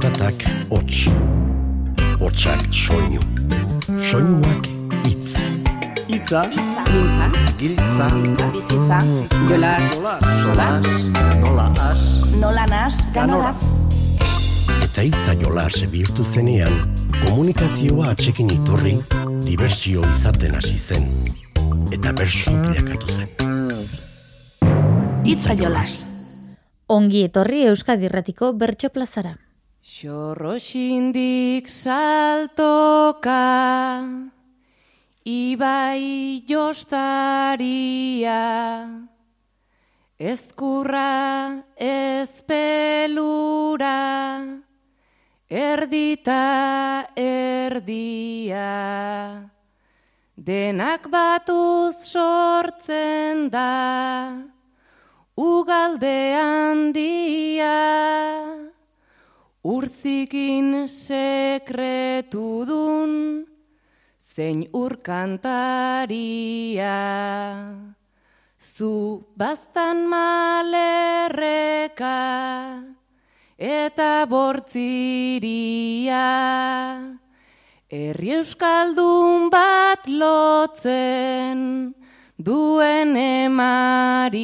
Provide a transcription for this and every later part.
Zaratak hots, hotsak soinu, soinuak itz. Itza, Giltza, Giltza, bizitza, jola, sola, nola as, nola nas, ganoraz. Eta hitza jolas bihurtu zenean, komunikazioa atxekin iturri, dibertsio izaten hasi zen, eta bersu bilakatu zen. Itza jolas. Ongi etorri Euskadirratiko bertso plazara. Xorroxindik saltoka, ibai jostaria, ezkurra ezpelura, erdita erdia. Denak batuz sortzen da, ugalde handia. Urzikin sekretudun, zein urkantaria. Zu bastan malerreka, eta bortziria. Herri euskaldun bat lotzen, duen emaria.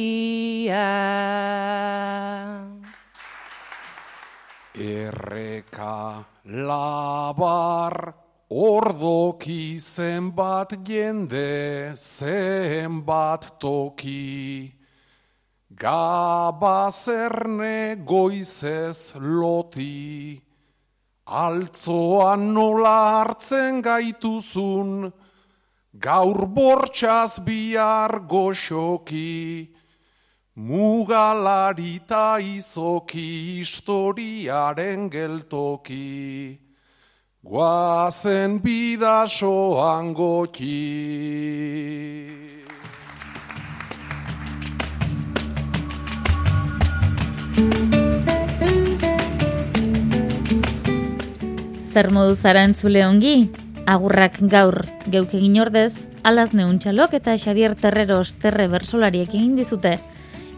Erreka labar ordoki zenbat jende zenbat toki. Gabazerne goizez loti Altzoan nola hartzen gaituzun Gaur bortxaz bihar goxoki Mugalarita izoki historiaren geltoki, guazen bidasoan goki. Zer modu zara entzule ongi? Agurrak gaur geuk egin ordez, alaz neuntxalok eta Xavier Terreros terre bersolariek egin dizute.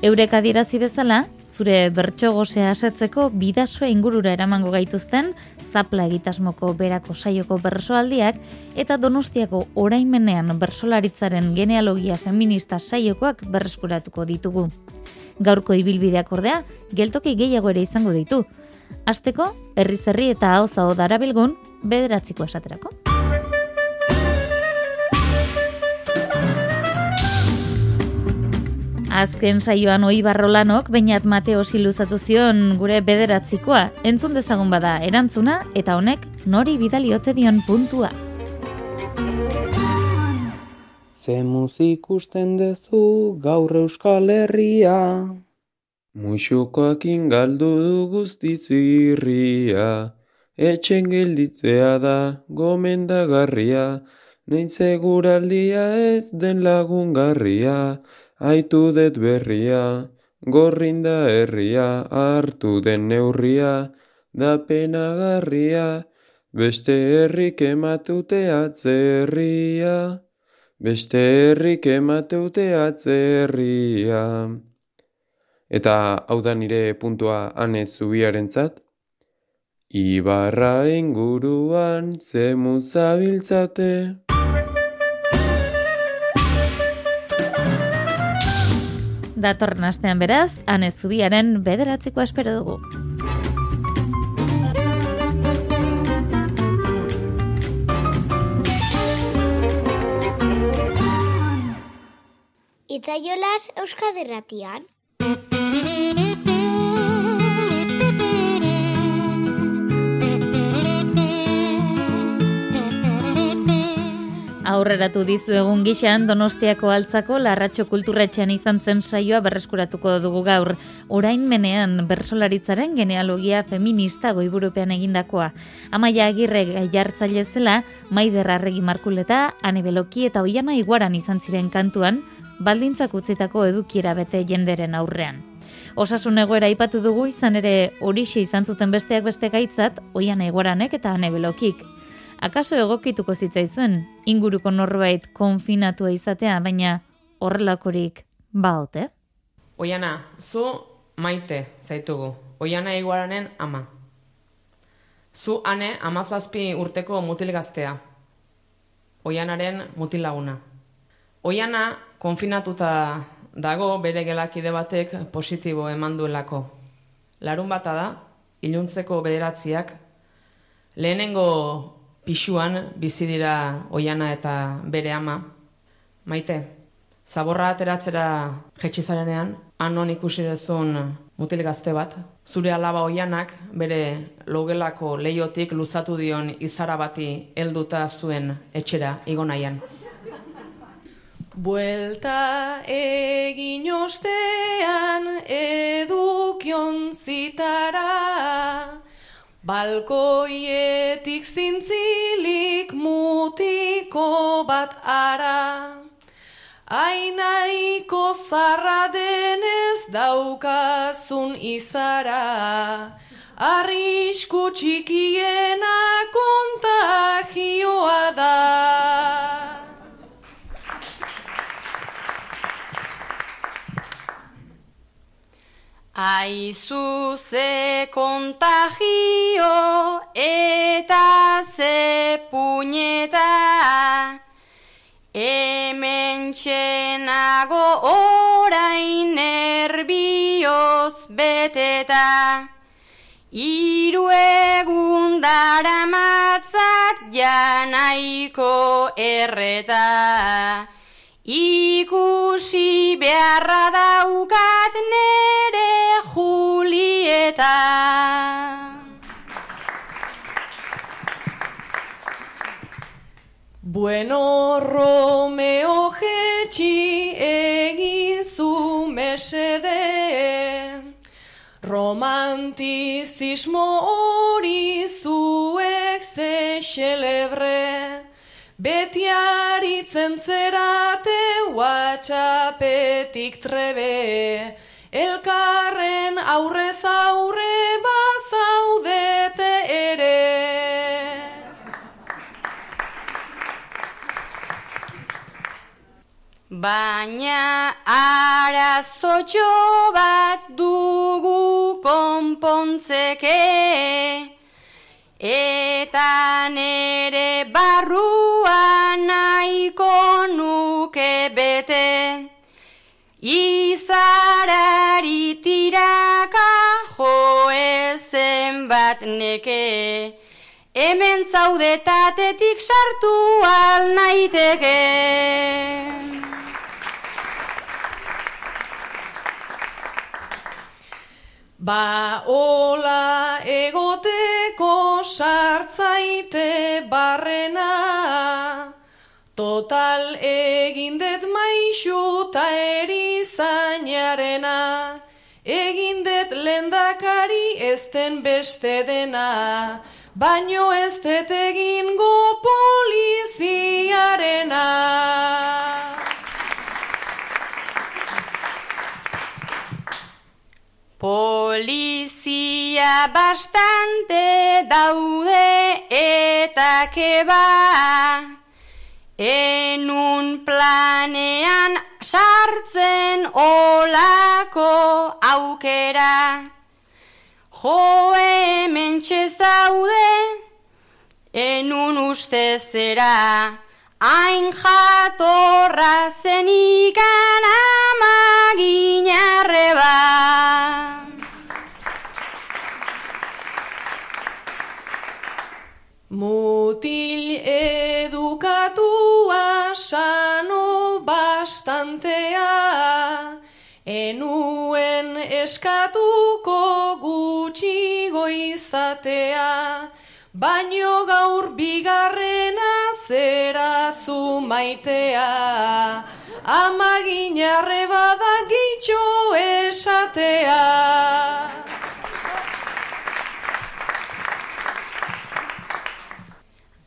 Eurek adirazi bezala, zure bertso gozea asetzeko bidasoa ingurura eramango gaituzten, zapla egitasmoko berako saioko bersoaldiak eta donostiako oraimenean bersolaritzaren genealogia feminista saiokoak berreskuratuko ditugu. Gaurko ibilbideak ordea, geltoki gehiago ere izango ditu. Asteko, herri zerri eta hau zao darabilgun, bederatziko esaterako. Azken saioan oi barrolanok, bainat Mateo siluzatu zion gure bederatzikoa, entzun dezagun bada erantzuna, eta honek nori bidaliote dion puntua. Zemuz ikusten dezu gaur euskal herria. Muxukoakin galdu du guztiz irria. Etxen gelditzea da gomendagarria. Nein seguraldia ez den lagungarria. Aitu det berria, gorrinda herria, hartu den neurria, da penagarria, beste herrik ematute atzerria, beste herrik ematute atzerria. Eta hau da nire puntua anez zubiarentzat. Ibarra inguruan zemu zabiltzate. Datorren astean beraz, Ane Zubiaren bederatzikoa espero dugu. Itzaiolas Euskadirratian. Aurreratu dizu egun gixan Donostiako altzako larratxo kulturretxean izan zen saioa berreskuratuko dugu gaur. Orain menean bersolaritzaren genealogia feminista goiburupean egindakoa. Amaia agirre jartzaile zela, maider arregi markuleta, anebeloki eta oiana iguaran izan ziren kantuan, baldintzak utzitako edukiera bete jenderen aurrean. Osasun egoera aipatu dugu izan ere horixe izan zuten besteak beste gaitzat, oiana iguaranek eta anebelokik. Akaso egokituko zitzaizuen, inguruko norbait konfinatua izatea, baina horrelakorik baote? Oiana, zu maite zaitugu. Oiana iguaranen ama. Zu ane amazazpi urteko mutil gaztea. Oianaren mutil laguna. Oiana konfinatuta dago bere gelakide batek positibo eman duelako. Larun bata da, iluntzeko bederatziak, lehenengo pixuan bizi dira Oiana eta bere ama. Maite, zaborra ateratzera jetxizarenean, anon ikusi dezun mutil gazte bat, zure alaba oianak bere logelako leiotik luzatu dion izara bati helduta zuen etxera igonaian. Buelta egin ostean edukion zitara, balkoietik zintzilik mutiko bat ara. Ainaiko zarra denez daukazun izara, arrisku txikiena kontagioa da. Aizu ze kontagio eta ze puñeta, hemen txenago orain nerbioz beteta, iru egun dara matzat janaiko erreta, ikusi beharra daukat nere Julieta. Bueno, Romeo jetxi egizu mesede, romantizismo hori zuek ze xelebre, beti aritzen zerate whatsapetik trebe, elkarren aurrez aurre bazaudete ere. Baina arazotxo bat dugu konpontzeke, eta nere barrua izarari tiraka joezen bat neke, hemen zaudetatetik sartu al naiteke. Ba ola egoteko sartzaite barrena, total egindet maixu ta erizainarena, egindet lendakari ezten beste dena, baino ez det egingo poliziarena. Polizia bastante daude eta keba Enun planean sartzen olako aukera. Jo hemen zaude enun uste zera. Hain jatorra zenikan sano bastantea, enuen eskatuko gutxigo izatea, baino gaur bigarrena zera zu maitea, amaginarre bada gitxo esatea.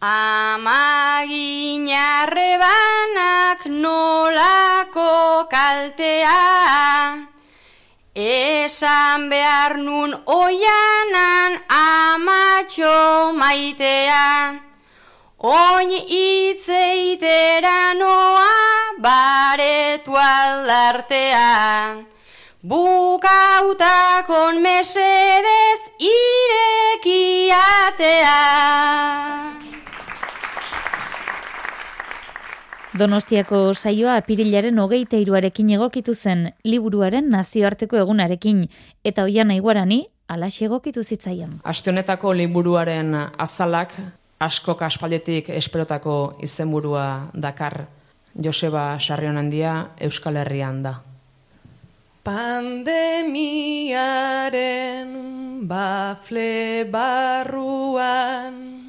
Amaginarre banak nolako kaltea. Esan behar nun oianan amatxo maitea. Oin itzeitera noa baretu aldartea. Bukautakon mesedez irekiatea Donostiako saioa apirilaren hogeita iruarekin egokitu zen liburuaren nazioarteko egunarekin, eta oian aiguarani, alaxe egokitu zitzaion. Aste honetako liburuaren azalak asko kaspaldetik esperotako izenburua dakar Joseba Sarrion handia Euskal Herrian da. Pandemiaren bafle barruan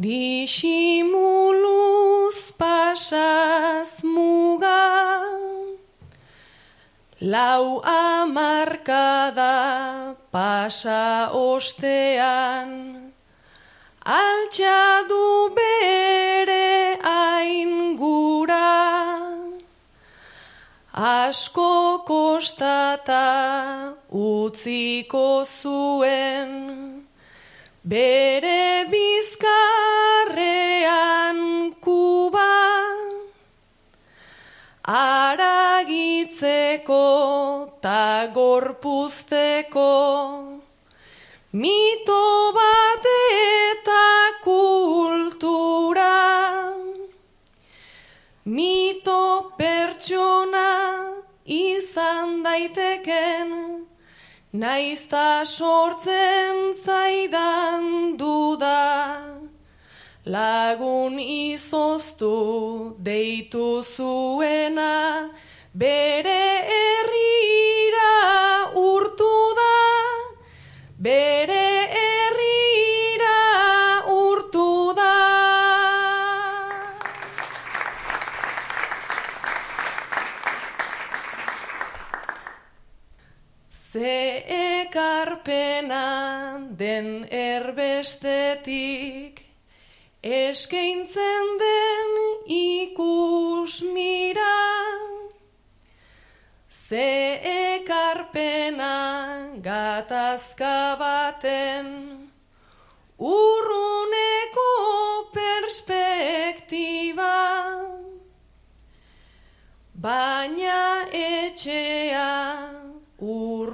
Disimuluz pasaz muga Lau amarkada pasa ostean. Altxa du bere aingura Asko kostata utziko zuen. Bere bizkarrean Aragitzeko ta gorpuzteko Mito bat eta kultura. Mito pertsona izan daiteken Naizta sortzen zaidan duda, lagun izoztu deitu zuena, bere herrira urtu da, bere herrira urtu da. Ze ekarpena den erbestetik eskaintzen den ikus mira. Ze ekarpena gatazka baten urruneko perspektiba. Baina etxea urrun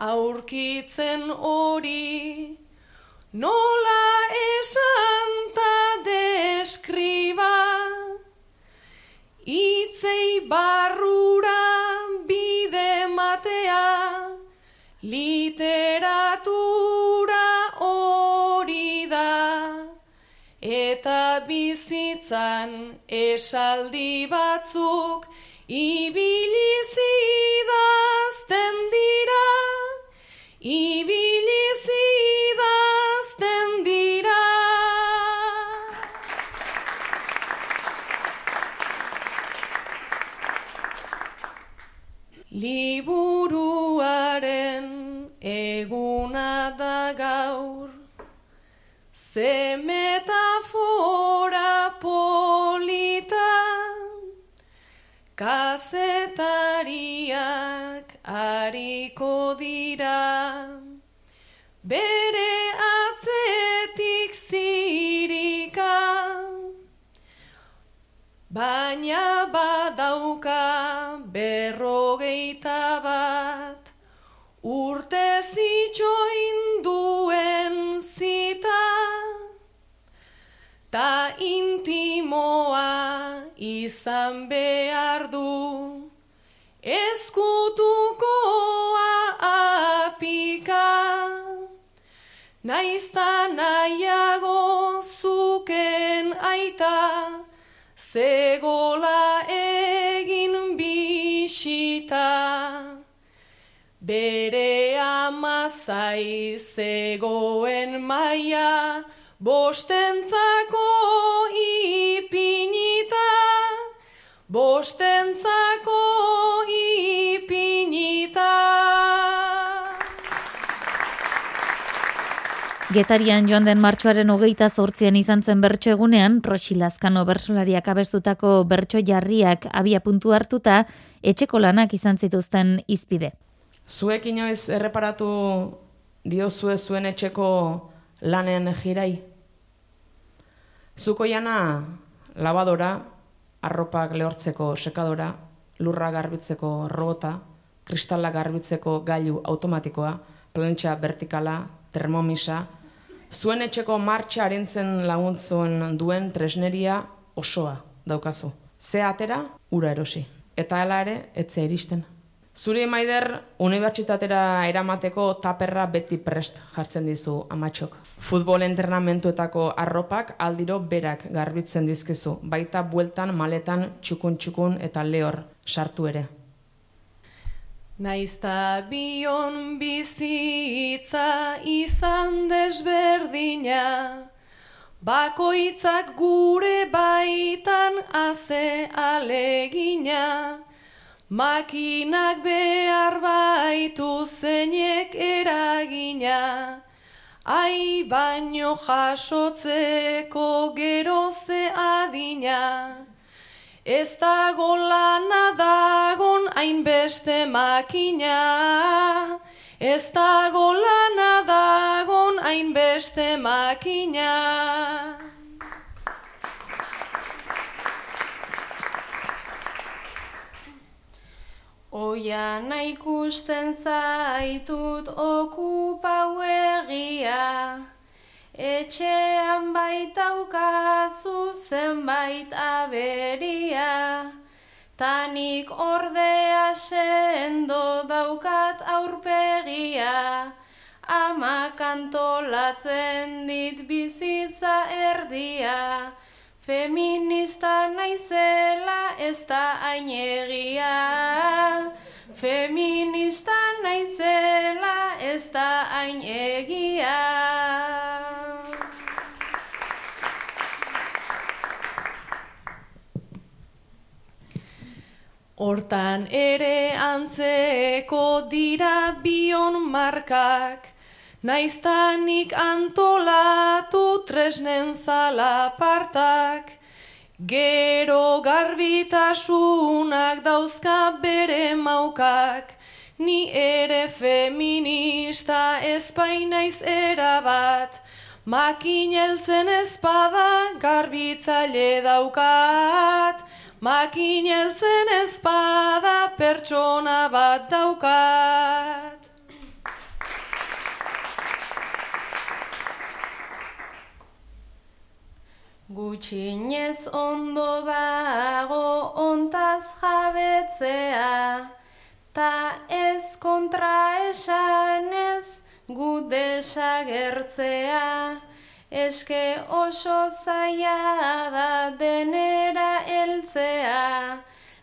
aurkitzen hori, nola esan ta deskriba, itzei barrura bide matea, literatura hori da. Eta bizitzan esaldi batzuk ibiliz kazetariak hariko dira. Bere atzetik zirika baina badauka izan behar du. Eskutukoa apika naizta nahiago zuken aita zegola egin bisita. Bere amazai zegoen maia bostentzako ipinita bostentzako ipinita Getarian joan den martxoaren hogeita zortzian izan zen bertso egunean, Roxi Lazkano bersolariak abestutako bertso jarriak abia puntu hartuta, etxeko lanak izan zituzten izpide. Zuek inoiz erreparatu diozue zuen etxeko lanen jirai? Zuko jana labadora, arropak lehortzeko sekadora, lurra garbitzeko robota, kristala garbitzeko gailu automatikoa, plantxa vertikala, termomisa, zuen etxeko martxa arintzen laguntzuen duen tresneria osoa daukazu. Ze atera, ura erosi. Eta hala ere, etze iristen. Zuri maider, unibertsitatera eramateko taperra beti prest jartzen dizu amatxok. Futbol entrenamentuetako arropak aldiro berak garbitzen dizkizu, baita bueltan, maletan, txukun txukun eta lehor sartu ere. Naizta bion bizitza izan desberdina, bakoitzak gure baitan aze alegina, Makinak behar baitu zeinek eragina, ai baino jasotzeko geroze adina. Ez dago lana dagon hainbeste makina, ez dago lana dagon hainbeste makina. Oian ikusten zaitut okupau egia, etxean baitaukazu zenbait aberia, tanik ordea sendo daukat aurpegia, ama kantolatzen dit bizitza erdia, Feminista naizela ez da ainegia. Feminista naizela ez da ainegia. Hortan ere antzeko dira bion markak Naiztanik antolatu tresnen zalapartak, gero garbitasunak dauzka bere maukak, ni ere feminista ezpainaiz erabat, makineltzen ezpada garbitzaile daukat, makineltzen ezpada pertsona bat daukat. Gutxinez ondo dago ontaz jabetzea, ta ez kontra esanez gu desagertzea, eske oso zaila da denera heltzea,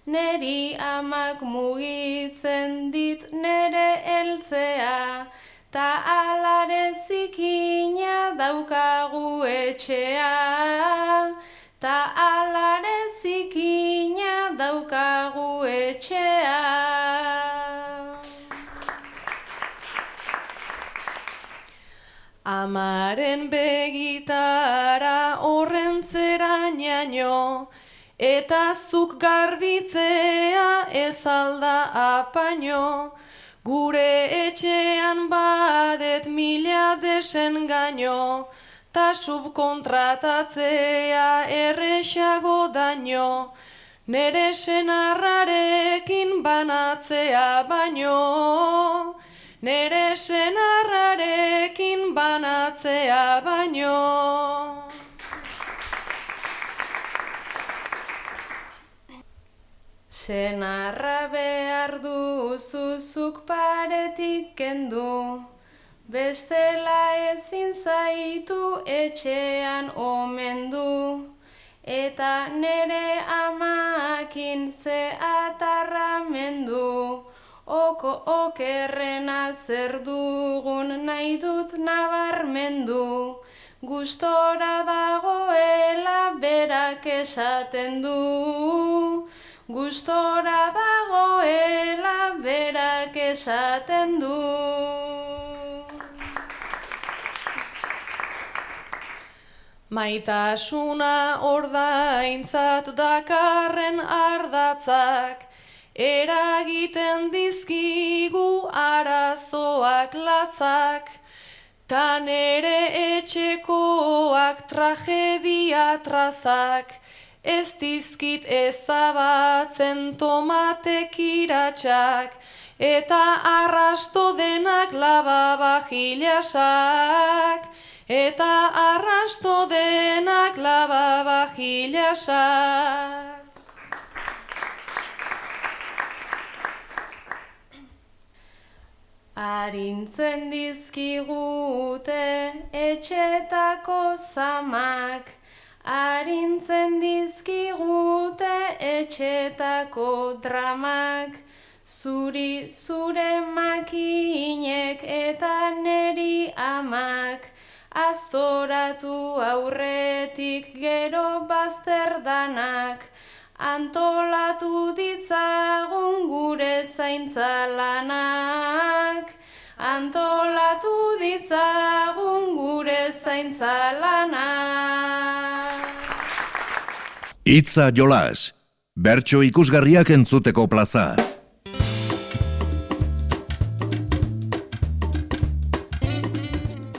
neri amak mugitzen dit nere heltzea, Ta alare zikina daukagu etxea, ta alare zikina daukagu etxea. Amaren begitara horren zera eta zuk garbitzea ez alda apaino, Gure etxean badet mila desen gaino, ta subkontratatzea errexago daño, nere senarrarekin banatzea baino, nere senarrarekin banatzea baino. Senarra behar duzuzuk paretik kendu, bestela ezin zaitu etxean omendu, eta nere amakin ze atarramendu, oko okerrena zer dugun nahi dut nabarmendu, gustora dagoela berak esaten du. Gustora dagoela berak esaten du. Maitasuna ordaintzat dakarren ardatzak, eragiten dizkigu arazoak latzak, Ta nere etxekoak tragedia trazak, ez dizkit ezabatzen tomatek iratxak, eta arrasto denak lababajilasak, eta arrasto denak lababajilasak. Arintzen dizkigute etxetako zamak, Arintzen dizkigute etxetako dramak, Zuri zure makinek eta neri amak, Aztoratu aurretik gero bazterdanak, Antolatu ditzagun gure zaintza lanak, antolatu ditzagun gure zaintza lanak. Itza jolas, bertso ikusgarriak entzuteko plaza.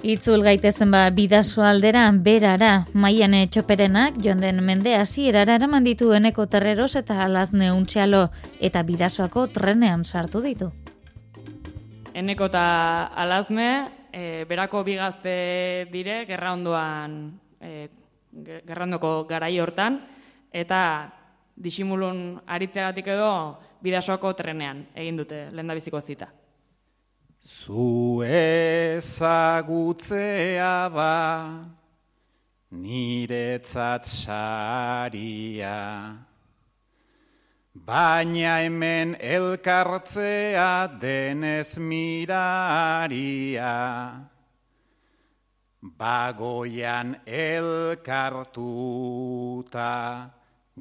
Itzul gaitezen ba bidaso aldera berara, maian etxoperenak joan den mende hasierara eraman ditu eneko terreros eta alazne untxalo eta bidasoako trenean sartu ditu. Eneko eta alazne, e, berako bigazte dire, gerra ondoan, e, gerrandoko garai hortan, eta disimulun aritzeagatik edo bidasoako trenean egin dute lehen biziko zita. Zu ezagutzea ba, niretzat saria, baina hemen elkartzea denez miraria, bagoian elkartuta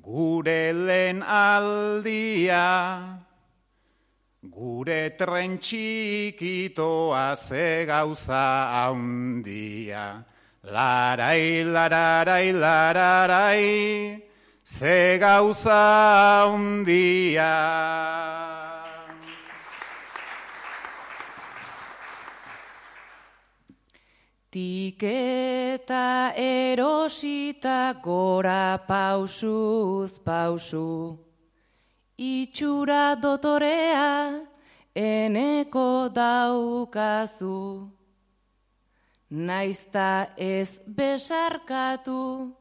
gure lehen aldia, Gure tren txikitoa ze gauza haundia, larai, lararai, lararai, ze gauza haundia. Tiketa erosita gora pausuz pausu, itxura dotorea eneko daukazu. Naizta ez besarkatu,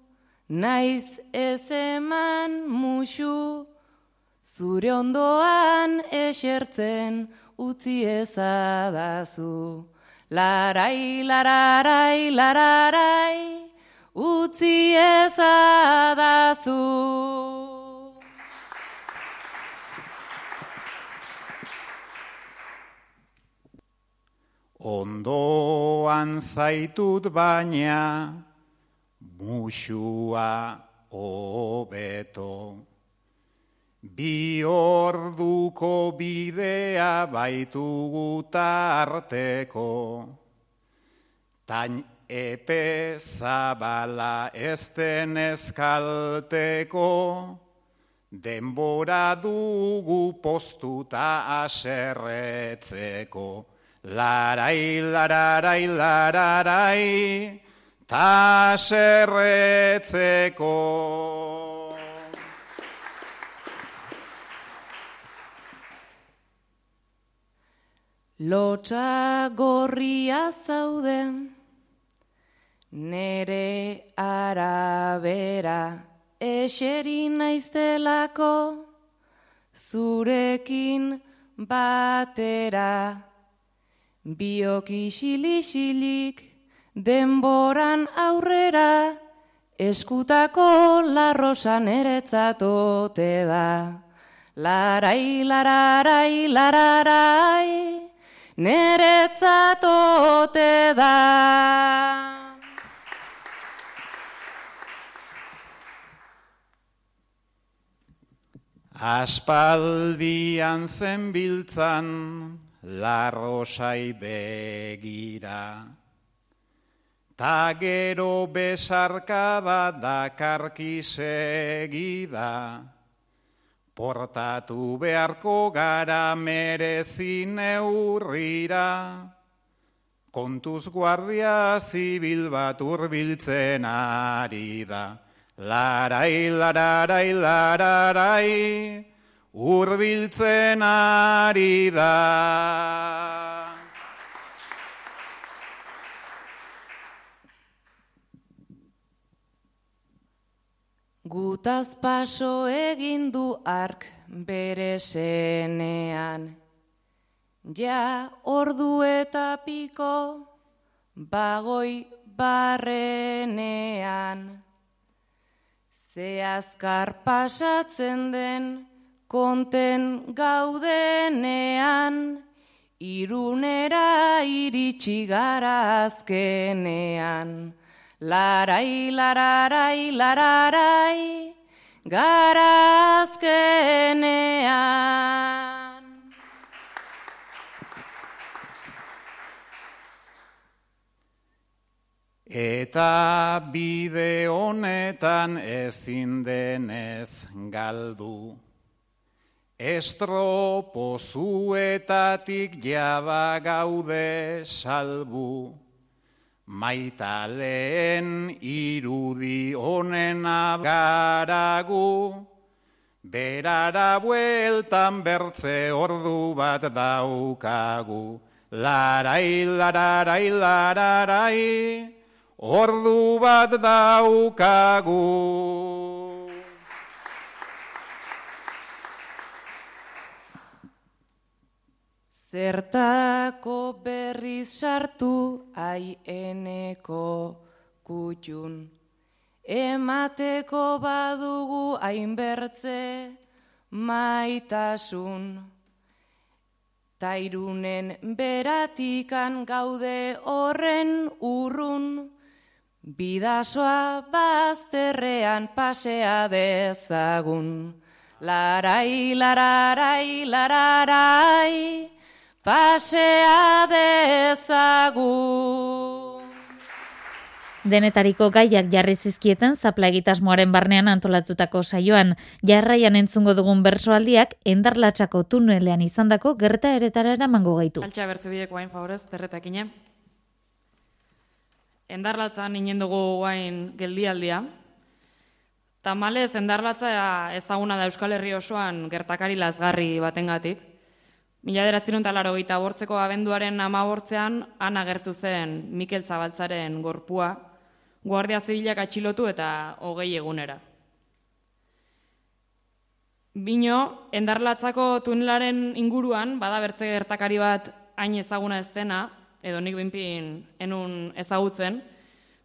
naiz ez eman musu, zure ondoan esertzen utzi ezadazu. Larai, lararai, lararai, utzi ezadazu. Ondoan zaitut baina musua hobeto. Bi orduko bidea baitugu tarteko. Tain epe zabala ezten eskalteko. Denbora dugu postuta aserretzeko. Larai, lararai, lararai, ta serretzeko. Gorria zauden, nere arabera, eseri naizelako, zurekin batera. Biok isilisilik denboran aurrera eskutako larrosan eretzatote da. Larai, lararai, lararai, neretzatote da. Aspaldian zen biltzan, larrosai begira. Ta gero besarka bat dakarki segida, portatu beharko gara merezi neurrira, kontuz guardia zibil bat urbiltzen ari da. Larai, lararai, lararai, urbiltzen ari da. Gutaz paso egin du ark bere senean, ja ordu eta piko bagoi barrenean. Ze azkar pasatzen den konten gaudenean, irunera iritsi gara azkenean. Larai, lararai, lararai, gara azkenean. Eta bide honetan ezin denez galdu. Estropozuetatik jaba gaude salbu. Maitaleen irudi honena garagu. Berara bueltan bertze ordu bat daukagu. Larai, lararai, lararai. Ordu bat daukagu. Zertako berriz sartu aieneko kutxun. Emateko badugu hainbertze maitasun. Tairunen beratikan gaude horren urrun. Bidasoa bazterrean pasea dezagun. Larai, lararai, lararai, pasea dezagun. Denetariko gaiak jarri zizkieten zapla egitasmoaren barnean antolatutako saioan, jarraian entzungo dugun bersoaldiak endarlatxako tunelean izandako gerta eretara eramango gaitu. Altxa bertze bideko hain favorez, terretakine. Endarlatza ninen dugu guain geldialdia. Tamalez, endarlatza ezaguna da Euskal Herri osoan gertakari lazgarri batengatik. Mila deratzerun talaro gita bortzeko abenduaren ama bortzean, han agertu zen Mikel Zabaltzaren gorpua, Guardia Zibilak atxilotu eta hogei egunera. Bino, endarlatzako tunelaren inguruan, bada bertze gertakari bat hain ezaguna ez dena, edo nik binpin enun ezagutzen,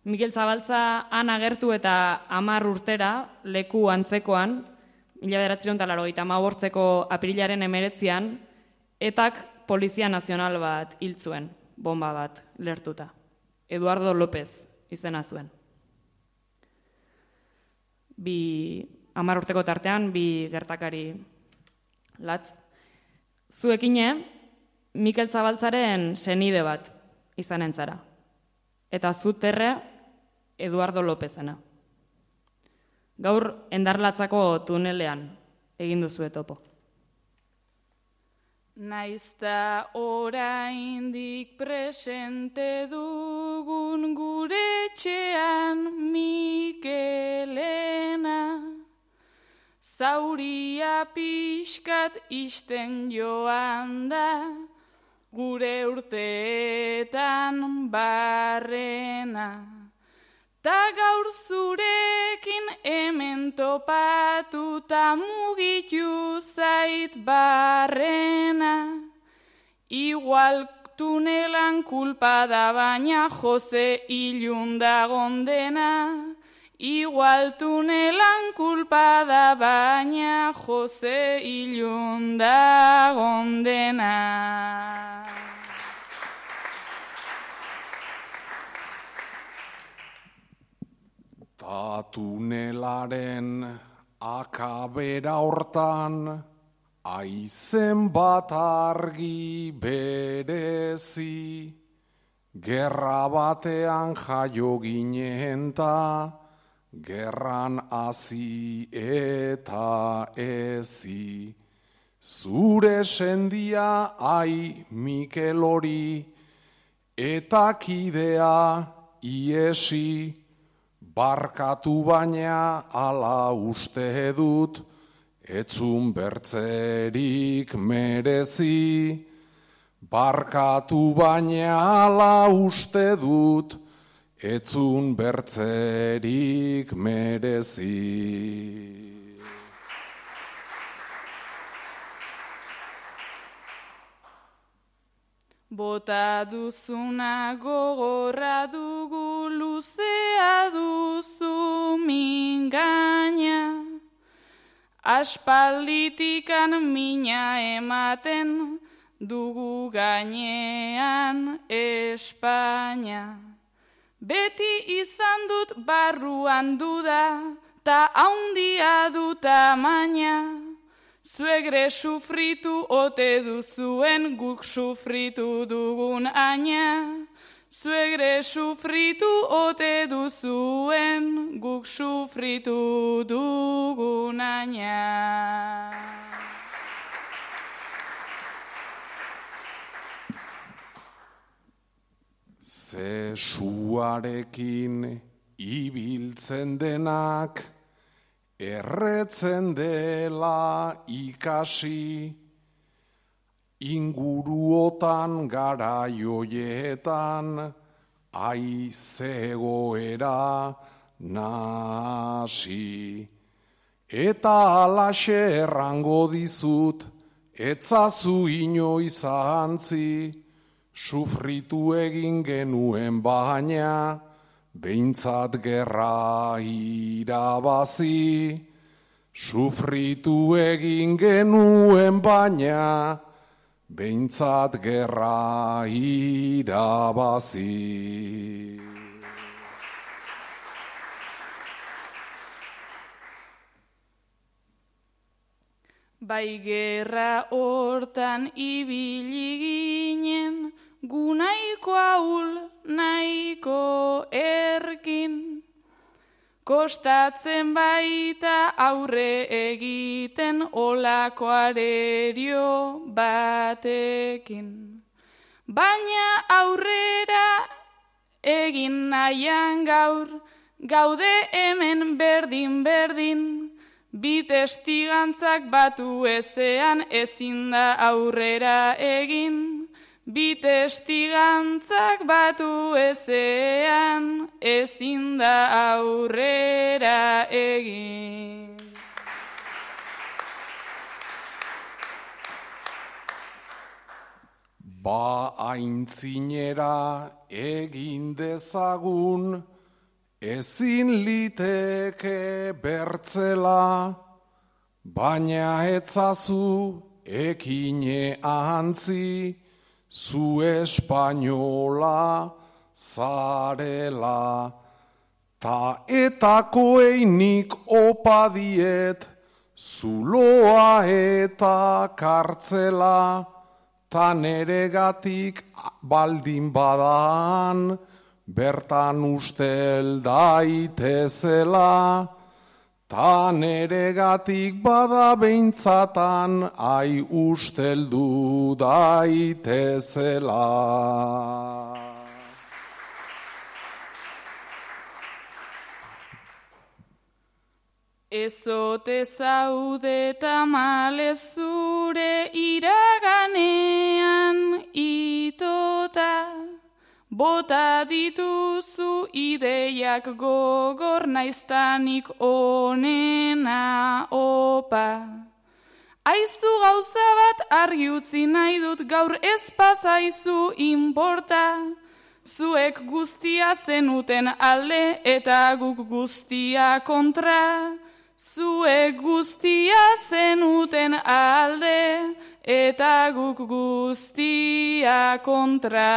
Mikel Zabaltza han agertu eta amar urtera leku antzekoan, mila beratzen talaro eta mabortzeko aprilaren emeretzian, etak Polizia Nazional bat hiltzuen, bomba bat lertuta. Eduardo López izena zuen. Bi amar urteko tartean, bi gertakari latz. Zuekine, Mikel Zabaltzaren senide bat izan entzara. Eta zuterre Eduardo Lópezena. Gaur endarlatzako tunelean egin duzu etopo. Naizta oraindik presente dugun gure txean Mikelena Zauria pixkat isten joan da gure urteetan barrena. Ta gaur zurekin hemen topatu ta mugitu zait barrena. Igual tunelan kulpa da baina jose ilunda gondena. Igual tunelan kulpa da baina jose ilunda gondena. Ta tunelaren akabera hortan, aizen bat argi berezi, gerra batean jaio ginen ta, gerran hasi eta ezi. Zure sendia ai Mikel hori, eta kidea iesi, barkatu baina ala uste dut, etzun bertzerik merezi, barkatu baina ala uste dut, etzun bertzerik merezi. Bota duzuna gogorra dugu luzea duzu mingaina. Aspalditikan mina ematen dugu gainean Espainia. Beti izan dut barruan duda, ta haundia dut tamaina. Zuegre sufritu ote duzuen guk sufritu dugun aina. Zuegre sufritu ote duzuen guk sufritu dugun aina. Ze suarekin ibiltzen denak, erretzen dela ikasi, inguruotan garaioietan, aizegoera nasi. Eta alaxe errango dizut, etzazu inoiz ahantzi, sufritu egin genuen baina, behintzat gerra irabazi. Sufritu egin genuen baina, behintzat gerra irabazi. Bai gerra hortan ibili ginen, gu nahiko ahul nahiko erkin. Kostatzen baita aurre egiten olako arerio batekin. Baina aurrera egin nahian gaur, gaude hemen berdin berdin, bi testigantzak batu ezean ezin da aurrera egin. Bi testigantzak batu ezean, ezin da aurrera egin. Ba aintzinera egin dezagun, ezin liteke bertzela, baina etzazu ekine ahantzi, zu espainola zarela. Ta etako einik opadiet, zuloa eta kartzela, ta neregatik baldin badan, bertan ustel daitezela, ta neregatik bada behintzatan, ai usteldu daitezela. Ezote zaude tamale zure iraganean bota dituzu ideiak gogor naiztanik onena opa. Aizu gauza bat argi utzi nahi dut gaur ez pasaizu inporta, zuek guztia zenuten alde eta guk guztia kontra. Zuek guztia zenuten alde eta guk guztia kontra.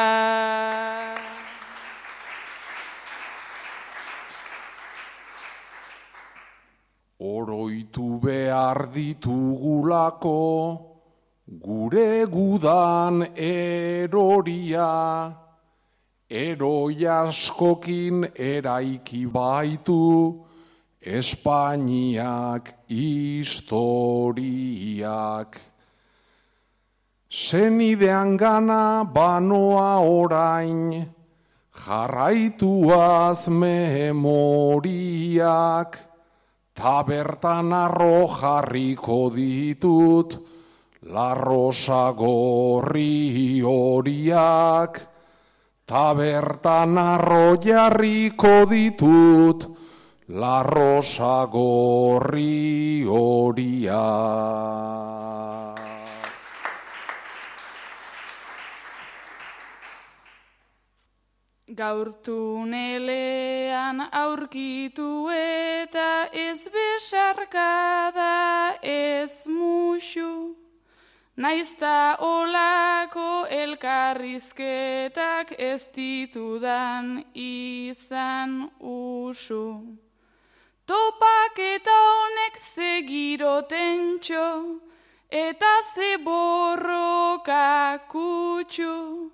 Oroitu behar ditugulako gure gudan eroria, eroi askokin eraiki baitu, Espainiak historiak. Senidean gana banoa orain, jarraituaz memoriak, tabertan arro jarriko ditut, larrosa gorri horiak, tabertan arro jarriko ditut, larrosa gorri horiak. Gaur tunelean aurkitu eta ez besarkada ez musu. Naizta olako elkarrizketak ez ditudan izan usu. Topak eta honek zegiroten txo, eta ze borroka kutxu.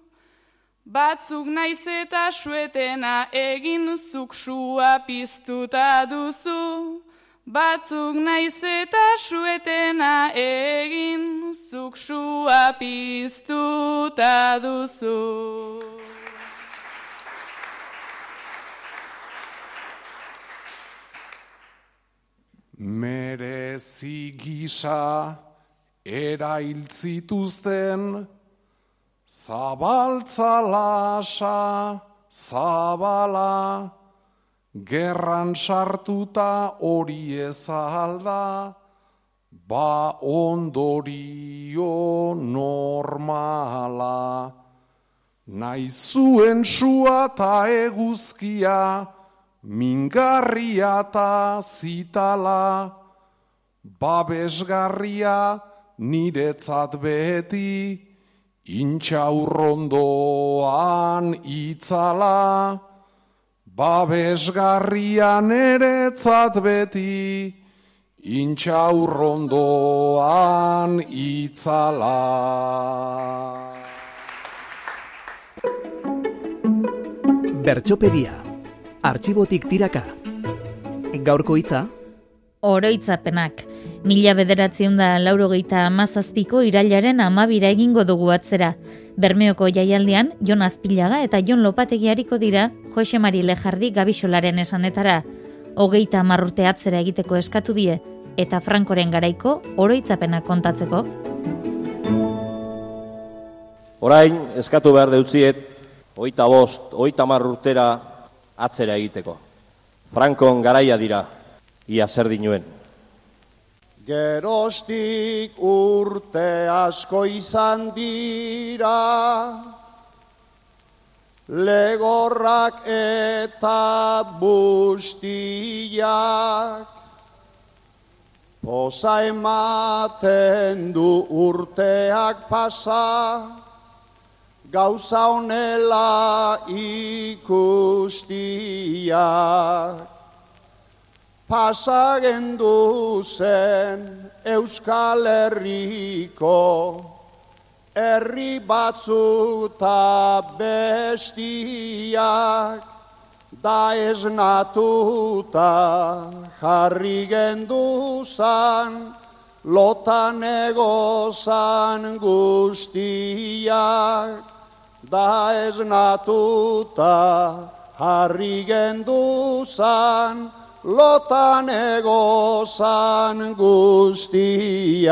Batzuk naiz eta suetena egin zuksua piztuta duzu. Batzuk naiz eta suetena egin zuksua piztuta duzu. Merezi gisa erailtzituzten, zabaltza lasa, zabala, gerran sartuta hori ezalda, ba ondorio normala. Naizuen sua ta eguzkia, mingarria ta zitala, babesgarria niretzat beti, intxaurrondoan itzala, babesgarria neretzat beti, intxaurrondoan itzala. Bertxopedia. Artxibotik tiraka. Gaurko hitza. Oroitzapenak. Mila bederatzion da laurogeita amazazpiko irailaren amabira egingo dugu atzera. Bermeoko jaialdian, Jon Azpilaga eta Jon Lopategiariko dira Jose Mari Lejardi Gabisolaren esanetara. Hogeita amarrurte atzera egiteko eskatu die, eta Frankoren garaiko oroitzapenak kontatzeko. Orain, eskatu behar deutziet, oita bost, oita marrurtera atzera egiteko. Frankon garaia dira, ia zer dinuen. Gerostik urte asko izan dira, legorrak eta bustiak, poza ematen du urteak pasa, gauza honela ikustiak. Pasagendu zen Euskal Herriko herri batzuta bestiak da ez natuta jarri genduzan lotan egozan guztiak da ez natuta jarri genduzan lotan egozan guztiak.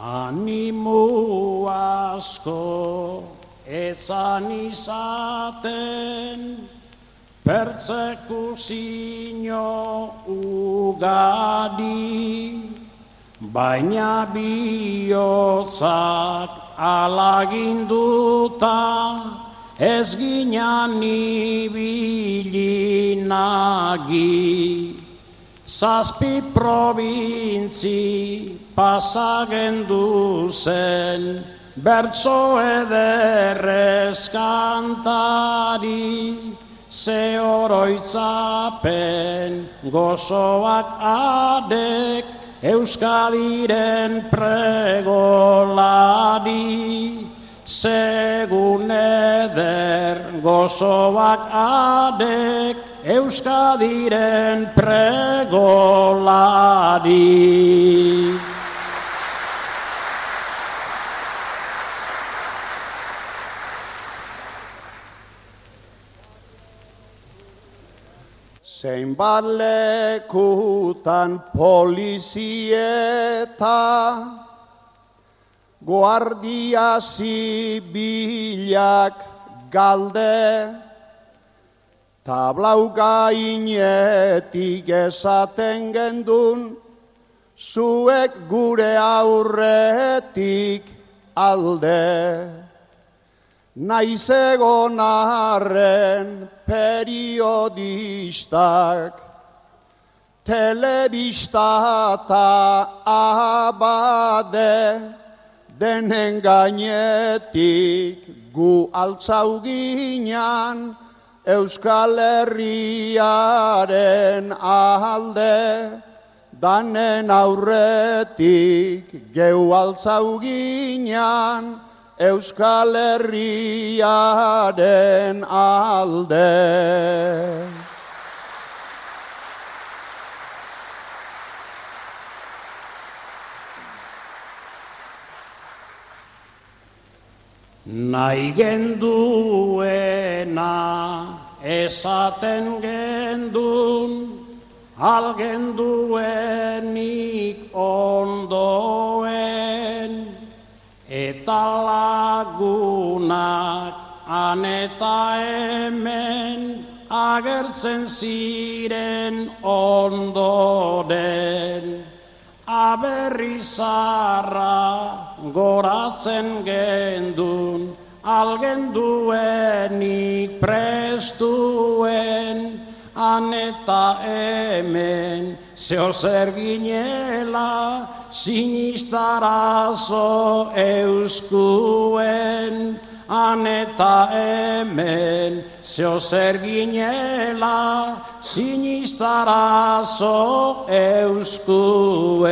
Animu asko ezan izaten, pertsekuzio ugadi, baina bihotzak alaginduta, ez ginean ibili nagi. Zazpi probintzi pasagendu zen, bertso ederrez kantari, ze oroitzapen gozoak adek, Euskadiren pregolari, segun eder gozoak adek, Euskadiren pregolari. Zeinbat lekutan polizieta, guardia zibilak galde, tablau gainetik esaten gendun, zuek gure aurretik alde. Naiz egon arren periodistak, telebista eta abade, denen gainetik gu altzau ginean, Euskal Herriaren alde, danen aurretik geu altzau ginean, Euskal Herriaren alde. Nahi genduena esaten gendun, algenduenik ondoen, eta lagunak aneta hemen agertzen ziren ondoren. Aberrizarra goratzen gendun, algenduenik prestuen, aneta hemen zeo zer ginela, sinistarazo euskuen, aneta hemen zeo zer ginela, sinistarazo euskuen.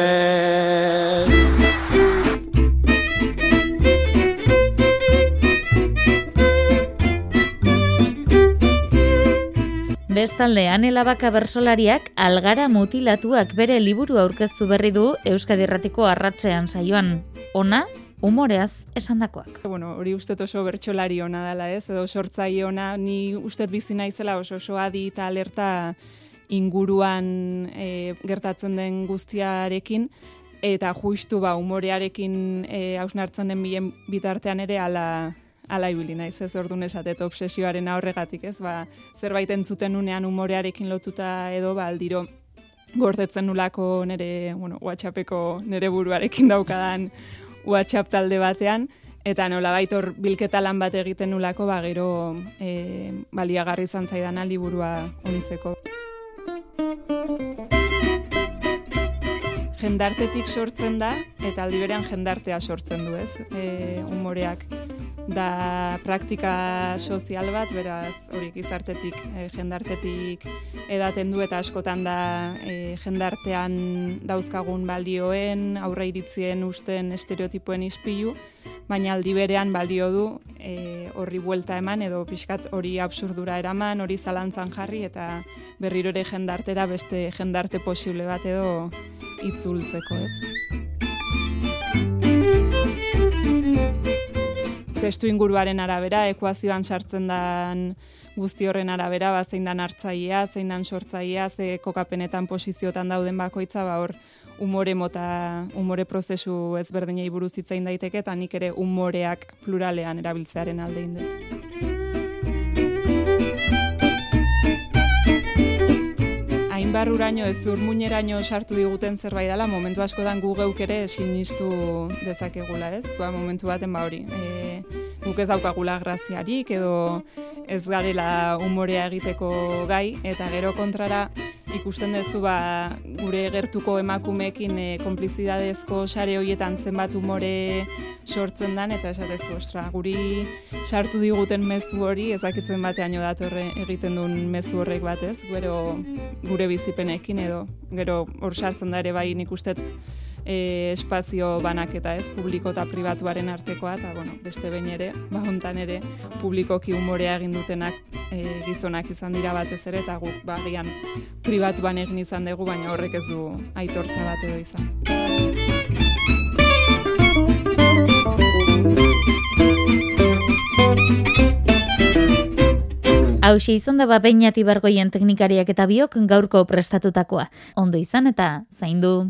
Bestalde, anelabaka bersolariak algara mutilatuak bere liburu aurkeztu berri du Euskadi Erratiko arratzean saioan. Ona, humoreaz esandakoak. Bueno, hori uste oso bertsolari ona dela ez, edo sortzai ona, ni uste bizi naizela oso oso adi eta alerta inguruan e, gertatzen den guztiarekin, eta justu ba, humorearekin e, hausnartzen den bilen bitartean ere ala, ala ibili naiz, ez ordun esatet obsesioaren aurregatik, ez? Ba, zerbait entzuten unean umorearekin lotuta edo ba aldiro gordetzen nulako nere, bueno, WhatsAppeko nere buruarekin daukadan WhatsApp talde batean eta nola baitor bilketa lan bat egiten nulako ba gero e, baliagarri izan zaidana liburua ontzeko. Jendartetik sortzen da eta aldi berean jendartea sortzen du, ez? E, umoreak da praktika sozial bat, beraz, hori gizartetik, e, jendartetik edaten du eta askotan da e, jendartean dauzkagun balioen, aurre iritzien usten estereotipoen ispilu, baina aldi berean balio du e, horri buelta eman edo pixkat hori absurdura eraman, hori zalantzan jarri eta berriro ere jendartera beste jendarte posible bat edo itzultzeko ez. Testu inguruaren arabera, ekuazioan sartzen dan guzti horren arabera, ba, zein dan hartzaia, zein dan sortzaia, ze kokapenetan posiziotan dauden bakoitza, ba, hor, umore mota, umore prozesu ezberdinei buruz hitzain daiteke, eta nik ere umoreak pluralean erabiltzearen alde dut. Barruraino ez urmuñeraino sartu diguten zerbait dela, momentu askotan gu geuk ere sinistu dezakegula, ez? Ba, momentu baten ba hori. E, guk ez daukagula graziarik edo ez garela umorea egiteko gai eta gero kontrara ikusten duzu ba, gure gertuko emakumeekin e, konplizidadezko sare hoietan zenbat umore sortzen dan eta esatezu ostra guri sartu diguten mezu hori ezakitzen batean datorre egiten duen mezu horrek batez gero gure bizipenekin edo gero hor sartzen da ere bai nik e, espazio banaketa ez, publiko eta pribatuaren artekoa, eta bueno, beste behin ere, ba hontan ere, publikoki umorea egin dutenak e, gizonak izan dira batez ere, eta guk, ba, gian, pribatuan egin izan dugu, baina horrek ez du aitortza bat edo izan. Hauxe izan da babeinat ibargoien teknikariak eta biok gaurko prestatutakoa. Ondo izan eta zaindu.